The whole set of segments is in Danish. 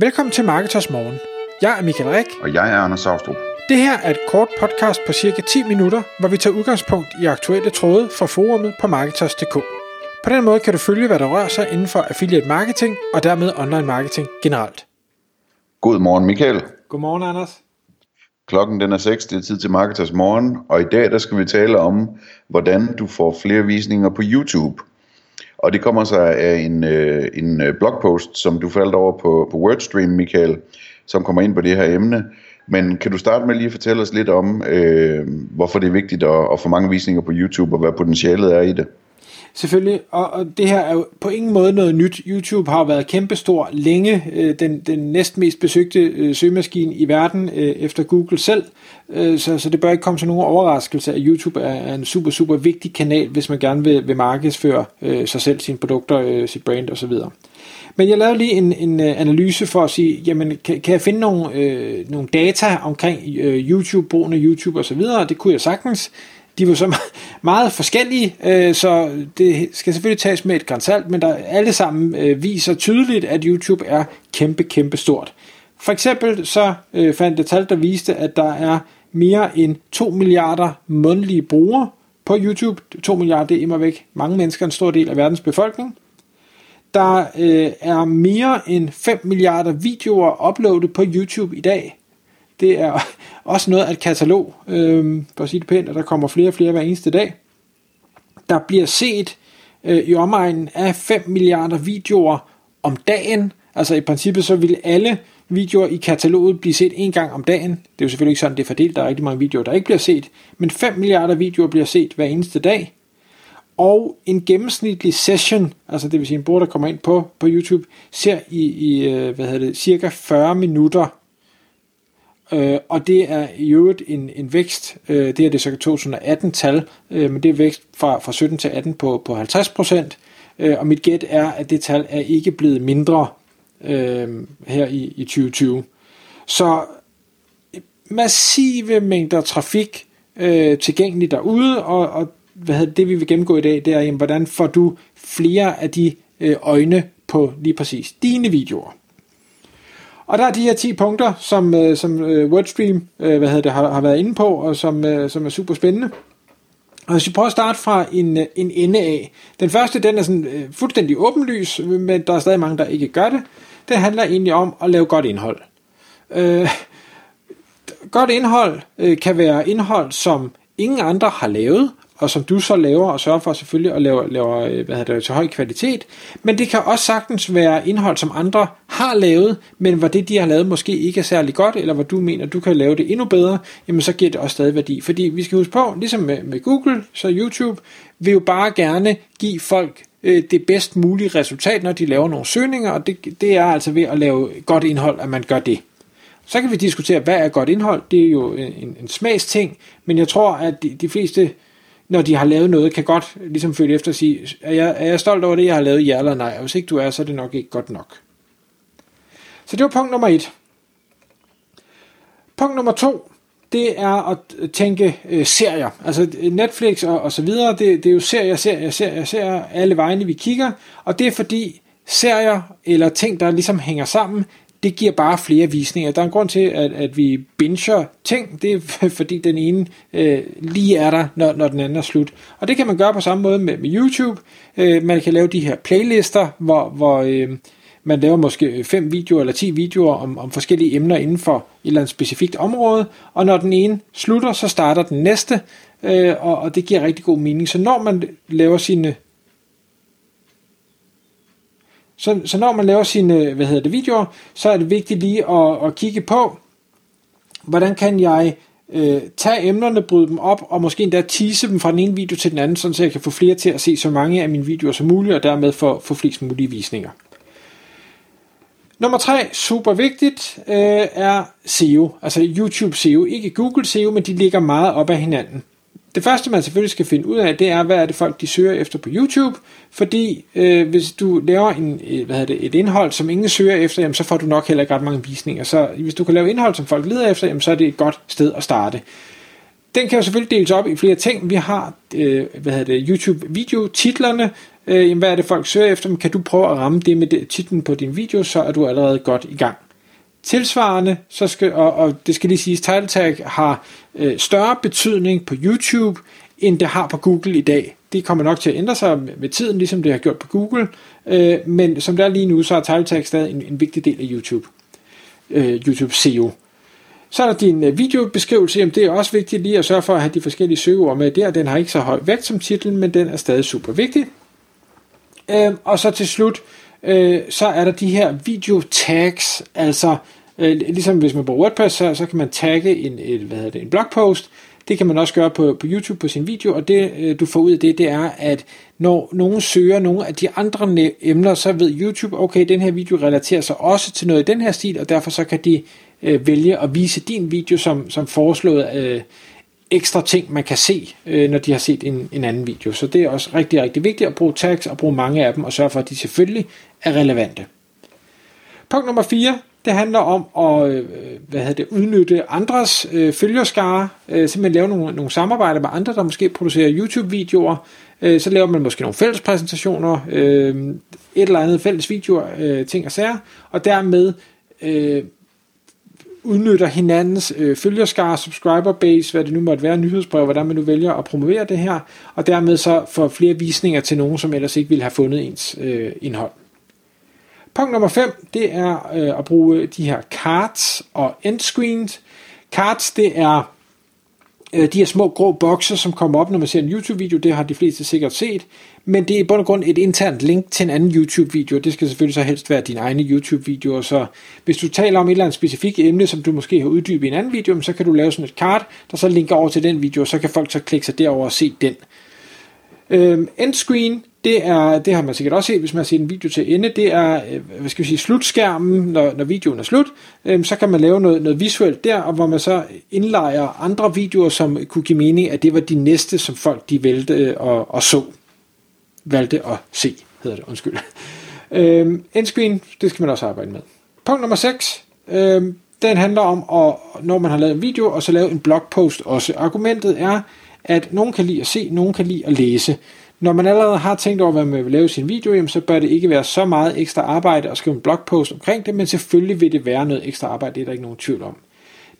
Velkommen til Marketers Morgen. Jeg er Michael Rik. Og jeg er Anders Saustrup. Det her er et kort podcast på cirka 10 minutter, hvor vi tager udgangspunkt i aktuelle tråde fra forumet på Marketers.dk. På den måde kan du følge, hvad der rører sig inden for affiliate marketing og dermed online marketing generelt. God morgen Michael. Godmorgen Anders. Klokken den er 6, det er tid til Marketers Morgen, og i dag der skal vi tale om, hvordan du får flere visninger på YouTube. Og det kommer sig af en, øh, en øh, blogpost, som du faldt over på, på Wordstream, Michael, som kommer ind på det her emne. Men kan du starte med lige at fortælle os lidt om, øh, hvorfor det er vigtigt at, at få mange visninger på YouTube, og hvad potentialet er i det? Selvfølgelig, og, og det her er jo på ingen måde noget nyt. YouTube har været kæmpestor længe, øh, den, den næst mest besøgte øh, søgemaskine i verden øh, efter Google selv, øh, så, så det bør ikke komme som nogen overraskelse, at YouTube er, er en super, super vigtig kanal, hvis man gerne vil, vil markedsføre øh, sig selv, sine produkter, øh, sit brand osv. Men jeg lavede lige en, en øh, analyse for at sige, jamen kan, kan jeg finde nogle, øh, nogle data omkring øh, YouTube, brugen af YouTube osv., og det kunne jeg sagtens de var så meget forskellige, øh, så det skal selvfølgelig tages med et grænsalt, men der alle sammen øh, viser tydeligt, at YouTube er kæmpe, kæmpe stort. For eksempel så øh, fandt det tal, der viste, at der er mere end 2 milliarder månedlige brugere på YouTube. 2 milliarder, det er immer væk mange mennesker, en stor del af verdens befolkning. Der øh, er mere end 5 milliarder videoer uploadet på YouTube i dag. Det er også noget af et katalog, øh, for at sige det pænt, og der kommer flere og flere hver eneste dag. Der bliver set øh, i omegnen af 5 milliarder videoer om dagen. Altså i princippet så vil alle videoer i kataloget blive set en gang om dagen. Det er jo selvfølgelig ikke sådan, det er fordelt. Der er rigtig mange videoer, der ikke bliver set. Men 5 milliarder videoer bliver set hver eneste dag. Og en gennemsnitlig session, altså det vil sige en bruger, der kommer ind på, på YouTube, ser i, i øh, hvad hedder det, cirka 40 minutter Øh, og det er i øvrigt en, en vækst, øh, det er det så 2018-tal, øh, men det er vækst fra, fra 17 til 18 på, på 50 procent, øh, og mit gæt er, at det tal er ikke blevet mindre øh, her i, i 2020. Så øh, massive mængder trafik øh, tilgængelig derude, og, og hvad hedder det, vi vil gennemgå i dag, det er, jamen, hvordan får du flere af de øh, øjne på lige præcis dine videoer. Og der er de her 10 punkter, som, øh, som øh, Wordstream øh, hvad hedder det, har, har været inde på, og som, øh, som er super spændende. Og hvis vi prøver at starte fra en, øh, en ende af. Den første, den er sådan øh, fuldstændig åbenlys, men der er stadig mange, der ikke gør det. Det handler egentlig om at lave godt indhold. Øh, godt indhold øh, kan være indhold, som ingen andre har lavet, og som du så laver og sørger for selvfølgelig at lave, lave øh, hvad hedder det, til høj kvalitet. Men det kan også sagtens være indhold, som andre har lavet, men hvor det, de har lavet, måske ikke er særlig godt, eller hvor du mener, du kan lave det endnu bedre, jamen så giver det også stadig værdi. Fordi vi skal huske på, ligesom med, med Google, så YouTube vil jo bare gerne give folk øh, det bedst mulige resultat, når de laver nogle søgninger, og det, det er altså ved at lave godt indhold, at man gør det. Så kan vi diskutere, hvad er godt indhold. Det er jo en, en smags ting, men jeg tror, at de, de fleste når de har lavet noget, kan godt ligesom følge efter og sige, er jeg, er jeg stolt over det, jeg har lavet, ja eller nej, og hvis ikke du er, så er det nok ikke godt nok. Så det var punkt nummer et. Punkt nummer to, det er at øh, tænke øh, serier. Altså øh, Netflix og, og så videre, det, det er jo serier, serier, serier, serier, alle vejene vi kigger, og det er fordi serier eller ting, der ligesom hænger sammen, det giver bare flere visninger. Der er en grund til, at, at vi binger ting. Det er fordi den ene øh, lige er der, når, når den anden er slut. Og det kan man gøre på samme måde med, med YouTube. Øh, man kan lave de her playlister, hvor, hvor øh, man laver måske fem videoer eller 10 videoer om, om forskellige emner inden for et eller andet specifikt område. Og når den ene slutter, så starter den næste. Øh, og, og det giver rigtig god mening. Så når man laver sine så, så når man laver sine hvad hedder det, videoer, så er det vigtigt lige at, at kigge på, hvordan kan jeg øh, tage emnerne, bryde dem op, og måske endda tease dem fra den ene video til den anden, så jeg kan få flere til at se så mange af mine videoer som muligt, og dermed få, få flest mulige visninger. Nummer tre, super vigtigt, øh, er SEO, altså YouTube SEO, ikke Google SEO, men de ligger meget op af hinanden. Det første, man selvfølgelig skal finde ud af, det er, hvad er det folk, de søger efter på YouTube. Fordi øh, hvis du laver en, øh, hvad hedder det, et indhold, som ingen søger efter, jamen, så får du nok heller ikke ret mange visninger. Så hvis du kan lave indhold, som folk leder efter, jamen, så er det et godt sted at starte. Den kan jo selvfølgelig deles op i flere ting. Vi har øh, hvad hedder det, YouTube-video-titlerne. Øh, hvad er det, folk søger efter? Men kan du prøve at ramme det med det, titlen på din video, så er du allerede godt i gang. Tilsvarende, så skal, og, og det skal lige siges, title tag har øh, større betydning på YouTube, end det har på Google i dag. Det kommer nok til at ændre sig med tiden, ligesom det har gjort på Google, øh, men som det er lige nu, så er title tag stadig en, en vigtig del af YouTube. Øh, YouTube SEO. Så er der din øh, videobeskrivelse, jamen det er også vigtigt lige at sørge for at have de forskellige søgeord med der. Den har ikke så høj vægt som titlen, men den er stadig super vigtig. Øh, og så til slut, øh, så er der de her video tags, altså øh, ligesom hvis man bruger WordPress, så, så kan man tagge en, et, hvad hedder det, en blogpost. Det kan man også gøre på, på YouTube på sin video, og det øh, du får ud af det, det er, at når nogen søger nogle af de andre emner, så ved YouTube, okay, den her video relaterer sig også til noget i den her stil, og derfor så kan de øh, vælge at vise din video som, som foreslået øh, ekstra ting, man kan se, øh, når de har set en, en anden video. Så det er også rigtig, rigtig vigtigt at bruge tags og bruge mange af dem, og sørge for, at de selvfølgelig er relevante. Punkt nummer 4, det handler om at øh, hvad hedder det, udnytte andres øh, følgerskare, øh, simpelthen lave nogle, nogle samarbejder med andre, der måske producerer YouTube-videoer. Øh, så laver man måske nogle fælles præsentationer, øh, et eller andet fælles videoer, øh, ting og sager, og dermed øh, udnytter hinandens øh, følgerskare, subscriber base, hvad det nu måtte være, nyhedsbrev, hvordan man nu vælger at promovere det her, og dermed så får flere visninger til nogen, som ellers ikke ville have fundet ens øh, indhold. Punkt nummer 5, det er øh, at bruge de her cards og endscreens. Cards, det er øh, de her små grå bokse, som kommer op, når man ser en YouTube-video, det har de fleste sikkert set, men det er i bund og grund et internt link til en anden YouTube-video, det skal selvfølgelig så helst være din egen YouTube-video, så hvis du taler om et eller andet specifikt emne, som du måske har uddybet i en anden video, så kan du lave sådan et kart, der så linker over til den video, og så kan folk så klikke sig derover og se den. Øhm, endscreen, det, er, det har man sikkert også set, hvis man har set en video til ende, det er, øh, hvad skal vi sige, slutskærmen, når, når videoen er slut, øhm, så kan man lave noget, noget visuelt der, og hvor man så indlejer andre videoer, som kunne give mening, at det var de næste, som folk de vælte øh, og, og så, valgte at se, hedder det, undskyld. Øhm, endscreen, det skal man også arbejde med. Punkt nummer 6, øhm, den handler om, at, når man har lavet en video, og så lave en blogpost også. Argumentet er, at nogen kan lide at se, nogen kan lide at læse. Når man allerede har tænkt over, hvad man vil lave sin video, jamen, så bør det ikke være så meget ekstra arbejde at skrive en blogpost omkring det, men selvfølgelig vil det være noget ekstra arbejde, det er der ikke nogen tvivl om.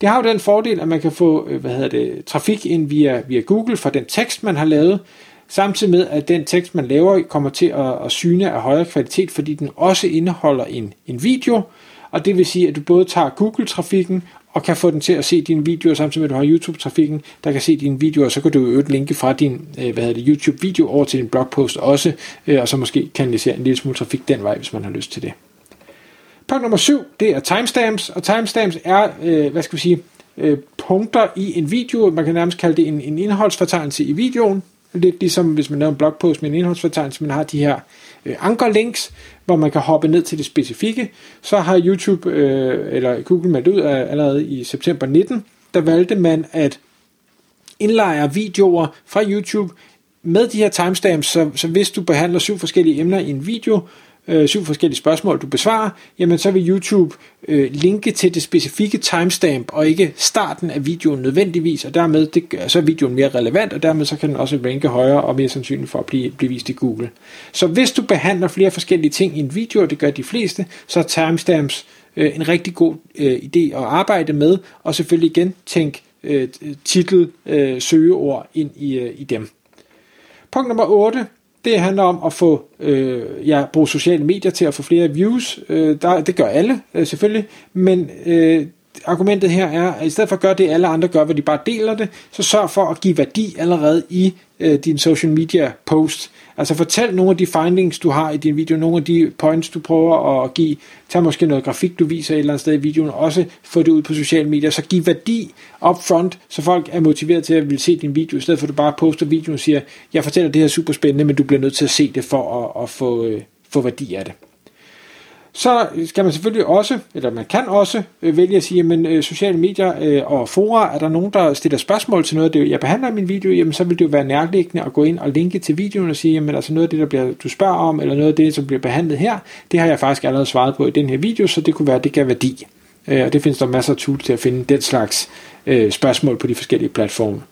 Det har jo den fordel, at man kan få øh, hvad hedder det, trafik ind via, via Google for den tekst, man har lavet, samtidig med, at den tekst, man laver, kommer til at, at syne af højere kvalitet, fordi den også indeholder en, en video, og det vil sige, at du både tager Google-trafikken og kan få den til at se dine videoer, samtidig med at du har YouTube-trafikken, der kan se dine videoer, og så kan du jo linke fra din øh, hvad hedder det, YouTube-video over til din blogpost også, øh, og så måske kanalisere en lille smule trafik den vej, hvis man har lyst til det. Punkt nummer 7, det er timestamps, og timestamps er, øh, hvad skal vi sige, øh, punkter i en video, man kan nærmest kalde det en, en indholdsfortegnelse i videoen, lidt ligesom hvis man laver en blogpost med en indholdsfortegnelse, man har de her øh, ankerlinks, hvor man kan hoppe ned til det specifikke. Så har YouTube øh, eller Google meldt ud øh, allerede i september 19, der valgte man at indlejre videoer fra YouTube med de her timestamps, så, så hvis du behandler syv forskellige emner i en video, øh, syv forskellige spørgsmål, du besvarer, jamen så vil YouTube øh, linke til det specifikke timestamp, og ikke starten af videoen nødvendigvis, og dermed det, så er videoen mere relevant, og dermed så kan den også ranke højere og mere sandsynligt for at blive, blive vist i Google. Så hvis du behandler flere forskellige ting i en video, og det gør de fleste, så er timestamps øh, en rigtig god øh, idé at arbejde med, og selvfølgelig igen tænk øh, titel, øh, søgeord ind i, øh, i dem. Punkt nummer 8, det handler om at få øh, ja, bruge sociale medier til at få flere views. Øh, der, det gør alle øh, selvfølgelig, men øh, argumentet her er, at i stedet for at gøre det, alle andre gør, hvor de bare deler det, så sørg for at give værdi allerede i øh, din social media post. Altså fortæl nogle af de findings, du har i din video, nogle af de points, du prøver at give. Tag måske noget grafik, du viser et eller andet sted i videoen, også få det ud på sociale medier. Så giv værdi up front, så folk er motiveret til at vil se din video, i stedet for at du bare poster videoen og siger, jeg fortæller det her super spændende, men du bliver nødt til at se det for at, at få, øh, få værdi af det. Så skal man selvfølgelig også, eller man kan også øh, vælge at sige, at øh, sociale medier øh, og fora, er der nogen, der stiller spørgsmål til noget af det, jeg behandler i min video, jamen så vil det jo være nærliggende at gå ind og linke til videoen og sige, jamen altså noget af det, der bliver, du spørger om, eller noget af det, som bliver behandlet her, det har jeg faktisk allerede svaret på i den her video, så det kunne være, at det gav værdi. Øh, og det findes der masser af tools til at finde den slags øh, spørgsmål på de forskellige platforme.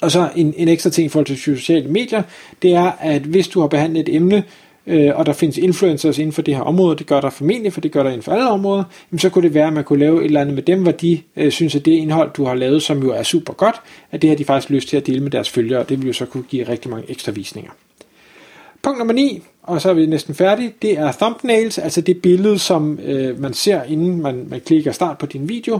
Og så en, en ekstra ting i forhold til sociale medier, det er, at hvis du har behandlet et emne, øh, og der findes influencers inden for det her område, det gør der formentlig, for det gør der inden for alle områder, jamen så kunne det være, at man kunne lave et eller andet med dem, hvor de øh, synes, at det indhold, du har lavet, som jo er super godt, at det har de faktisk lyst til at dele med deres følgere, og det vil jo så kunne give rigtig mange ekstra visninger. Punkt nummer 9, og så er vi næsten færdige, det er thumbnails, altså det billede, som øh, man ser, inden man, man klikker start på din video,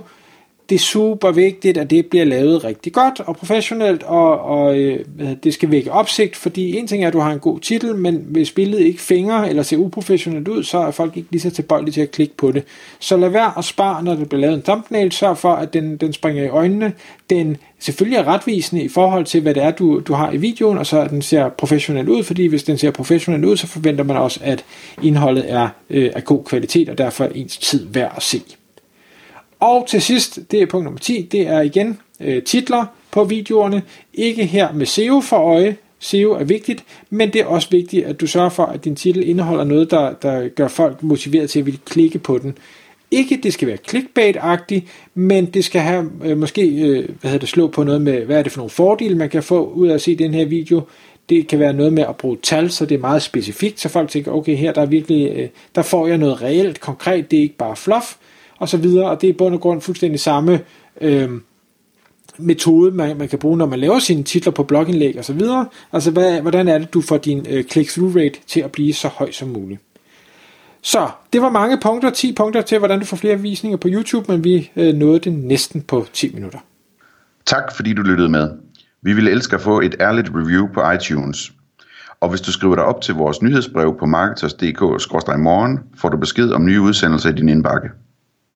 det er super vigtigt, at det bliver lavet rigtig godt og professionelt, og, og øh, det skal vække opsigt, fordi en ting er, at du har en god titel, men hvis billedet ikke fænger eller ser uprofessionelt ud, så er folk ikke lige så tilbøjelige til at klikke på det. Så lad være at spare, når det bliver lavet en thumbnail, sørg for, at den, den springer i øjnene, den selvfølgelig er retvisende i forhold til, hvad det er, du, du har i videoen, og så at den ser professionelt ud, fordi hvis den ser professionelt ud, så forventer man også, at indholdet er øh, af god kvalitet, og derfor er ens tid værd at se. Og til sidst, det er punkt nummer 10, det er igen øh, titler på videoerne. Ikke her med SEO for øje. SEO er vigtigt, men det er også vigtigt, at du sørger for, at din titel indeholder noget, der, der gør folk motiveret til at ville klikke på den. Ikke, det skal være clickbait-agtigt, men det skal have øh, måske øh, hvad hedder det, slå på noget med, hvad er det for nogle fordele, man kan få ud af at se den her video. Det kan være noget med at bruge tal, så det er meget specifikt, så folk tænker, okay, her der er virkelig, øh, der får jeg noget reelt, konkret, det er ikke bare fluff og så videre, og det er i bund og grund fuldstændig samme øh, metode, man, man kan bruge, når man laver sine titler på blogindlæg og så videre. Altså, hvad, hvordan er det, du får din øh, click-through rate til at blive så høj som muligt. Så, det var mange punkter, 10 punkter til, hvordan du får flere visninger på YouTube, men vi øh, nåede det næsten på 10 minutter. Tak fordi du lyttede med. Vi ville elske at få et ærligt review på iTunes. Og hvis du skriver dig op til vores nyhedsbrev på marketers.dk-morgen, får du besked om nye udsendelser i din indbakke.